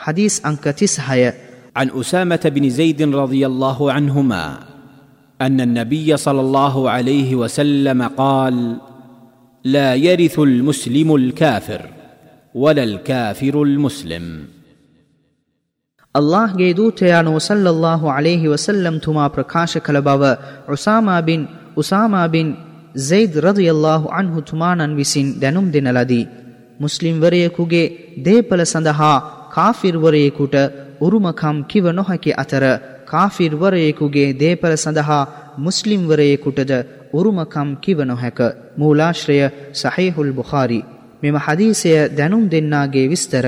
حديث أنك تسهي عن أسامة بن زيد رضي الله عنهما أن النبي صلى الله عليه وسلم قال لا يرث المسلم الكافر ولا الكافر المسلم. ಅಲ್ಲಾಹ್ ಗೇದೂತೆಯಾನು ಸಲ್ಲಲ್ಲಾಹು ಅಲೇಹಿ ವಸಲ್ಲಂ ತುಮಾ ಪ್ರಕಾಶ ಕಲಬವ Usama bin Usama bin Zaid ರದಿಯಲ್ಲಾಹು ಅನ್ಹು ತುಮಾನನ್ವಿಸಿನ್ ದೆನುಂ ದಿನಲದಿ ಮುಸ್ಲಿಂ ವರೆಯಕುಗೆ ದೇಪಲ ಸಂದಹಾ කාෆිර්වරයෙකුට උරුමකම් කිව නොහැකි අතර කාෆිර්වරයෙකුගේ දේපල සඳහා මුස්ලිම්වරයෙකුටද උරුමකම් කිව නොහැක. මූලාශ්‍රය සහහිහුල් බුහාරි මෙම හදීසය දැනුම් දෙන්නාගේ විස්තර.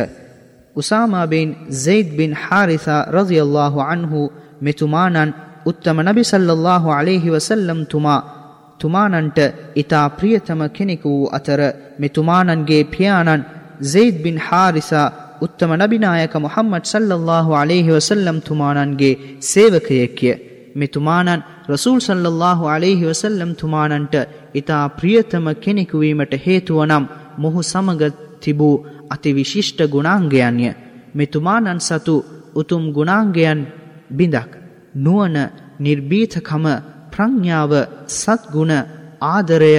උසාමාබෙන් සෙයිද් බින් හාරිසා රදියල්له අන්හු මෙතුමානන් උත්තම නබි සල්ලල්له عليهෙහි වසල්ලම් තුමා තුමානන්ට ඉතා ප්‍රියතම කෙනෙකු වූ අතර මෙතුමානන්ගේ පියාණන් සෙයිද් බින් හාරිසා උත්තම නබිනායක මොහම්මට් සල්ලල්ලාහු අලෙහි වසල්ලම් තුමානන්ගේ සේවකයකිය. මෙතුමානන් රසූල් සල්ලල්ලාහු අලෙහි වසල්ලම් තුමානන්ට ඉතා ප්‍රියතම කෙනෙකුවීමට හේතුවනම් මොහු සමග තිබූ අතිවිශිෂ්ට ගුණාංගයන්ය. මෙතුමානන් සතු උතුම් ගුණාංගයන් බිඳක්. නුවන නිර්බීතකම ප්‍රඥාව සත්ගුණ ආදරය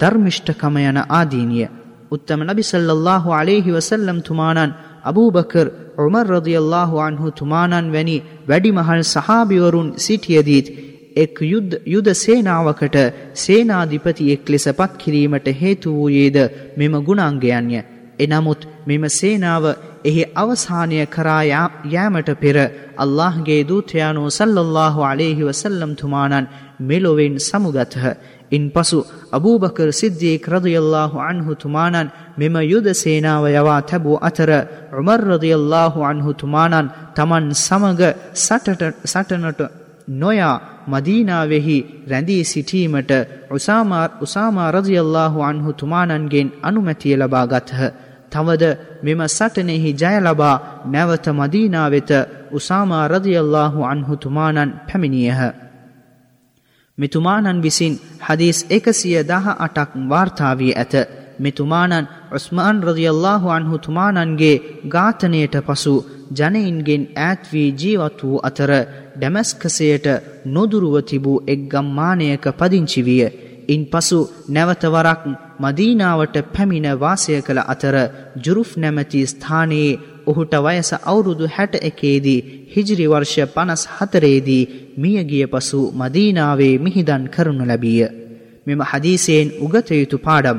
ධර්මිෂ්ඨකම යන ආදීනිය. උත්තම නබිසල්ලල්ලාහු අලෙහි වසල්ලම් තුමානන් අබූබකර් උමර් රදියල්له අන්හු තුමානන් වැනි වැඩිමහල් සහාබිවරුන් සිටියදීත් එක් යුද සේනාවකට සේනාධිපති එක් ලෙස පත් කිරීමට හේතු වූයේද මෙම ගුණාංගයන්ය. එනමුත් මෙම සේනාව එහි අවසානය කරා යෑමට පෙර අල්ලාහගේ දූතයානෝ සල්ලල්ලාහු අලේහි වසල්ලම් තුමානන් මෙලොවෙන් සමුගතහ. ඉන් පසු අබූබකර සිද්ධියෙක් රදියල්ලාහු අන්හු තුමානන් මෙම යුද සේනාව යවා තැබූ අතර රුමර්රදියල්ලාහු අන්හු තුමානන් තමන් සමග සටනට නොයා මදීනාවෙහි රැඳී සිටීමට උසාමා රදියල්ලාහු අන්හු තුමානන්ගෙන් අනුමැතිය ලබා ගතහ. තවද මෙම සටනෙහි ජයලබා නැවත මදීනා වෙත උසාමා රදියල්ලාහු අන්හුතුමානන් පැමිණියහ. මෙතුමානන් විසින් හදීස් එකසිය දහ අටක් වාර්තාාවී ඇත. මෙතුමානන් ඔස්මාන් රදියල්ලාහු අන්හුතුමානන්ගේ ඝාතනයට පසු ජනයින්ගෙන් ඈත්වී ජීවත් වූ අතර ඩැමැස්කසයට නොදුරුව තිබූ එක් ගම්මානයක පදිංචිවිය. ඉන් පසු නැවතවරක් මදීනාවට පැමිණ වාසය කළ අතර ජුරුෆ් නැමැති ස්ථානයේ ඔහුට වයස අවුරුදු හැට එකේදී හිජිරි වර්ෂ පනස් හතරේදී මියගිය පසු මදීනාවේ මිහිදන් කරනු ලැබිය. මෙම හදීසයෙන් උගතයුතු පාඩම්.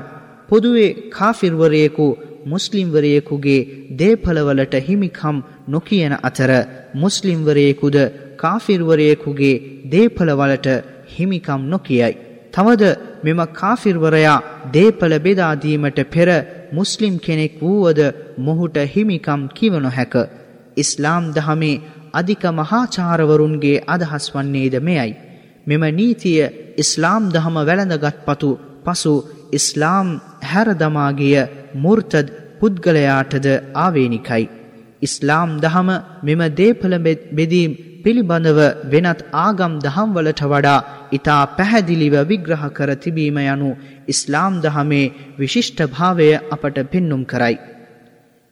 පොදුවේ කාෆිර්වරයෙකු මුස්ලිම්වරයෙකුගේ දේපලවලට හිමිකම් නොකියන අතර මුස්ලිම්වරයෙකුද කාෆිර්වරයෙකුගේ දේපලවලට හිමිකම් නොකියයි. තවද මෙම කාෆිර්වරයා දේපල බෙදාදීමට පෙර මුස්ලිම් කෙනෙක් වූවද මොහුට හිමිකම් කිවනො හැක. ඉස්ලාම් දහමේ අධික මහාචාරවරුන්ගේ අදහස් වන්නේද මෙයයි. මෙම නීතිය ඉස්ලාම් දහම වැළඳගත් පතු පසු ඉස්ලාම් හැරදමාගිය මුර්තද් පුද්ගලයාටද ආවේනිකයි. ඉස්ලාම් දහම මෙම දේපල බෙදීම් පිළිබඳව වෙනත් ආගම් දහම්වලට වඩා ඉතා පැහැදිලිව විග්‍රහ කර තිබීම යනු ඉස්ලාම් දහමේ විශිෂ්ට භාවය අපට පෙන්නුම් කරයි.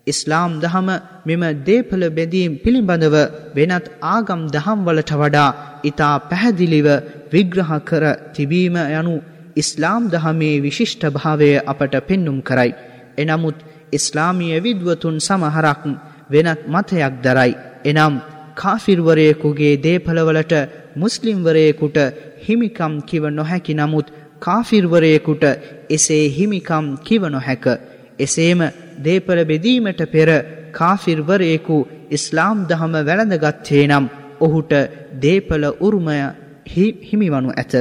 ඉස්ලාම් දහම මෙම දේපල බෙදීම් පිළිබඳව වෙනත් ආගම් දහම්වලට වඩා ඉතා පැහැදිලිව විග්‍රහ කර තිබීම යනු ඉස්ලාම් දහමේ විශිෂ්ට භාවය අපට පෙන්නුම් කරයි. එනමුත් ඉස්ලාමිය විද්වතුන් සමහරක් වෙනත් මතයක් දරයි. එනම් කාෆිර්වරයෙකුගේ දේපලවලට මුස්ලිම්වරයෙකුට හිමිකම් කිව නොහැකි නමුත් කාෆිර්වරයෙකුට එසේ හිමිකම් කිව නොහැක. එසේම දේපල බෙදීමට පෙර කාෆිර්වරයෙකු ඉස්ලාම් දහම වැළඳගත්තේ නම් ඔහුට දේපල උරුමය හිමිවනු ඇත.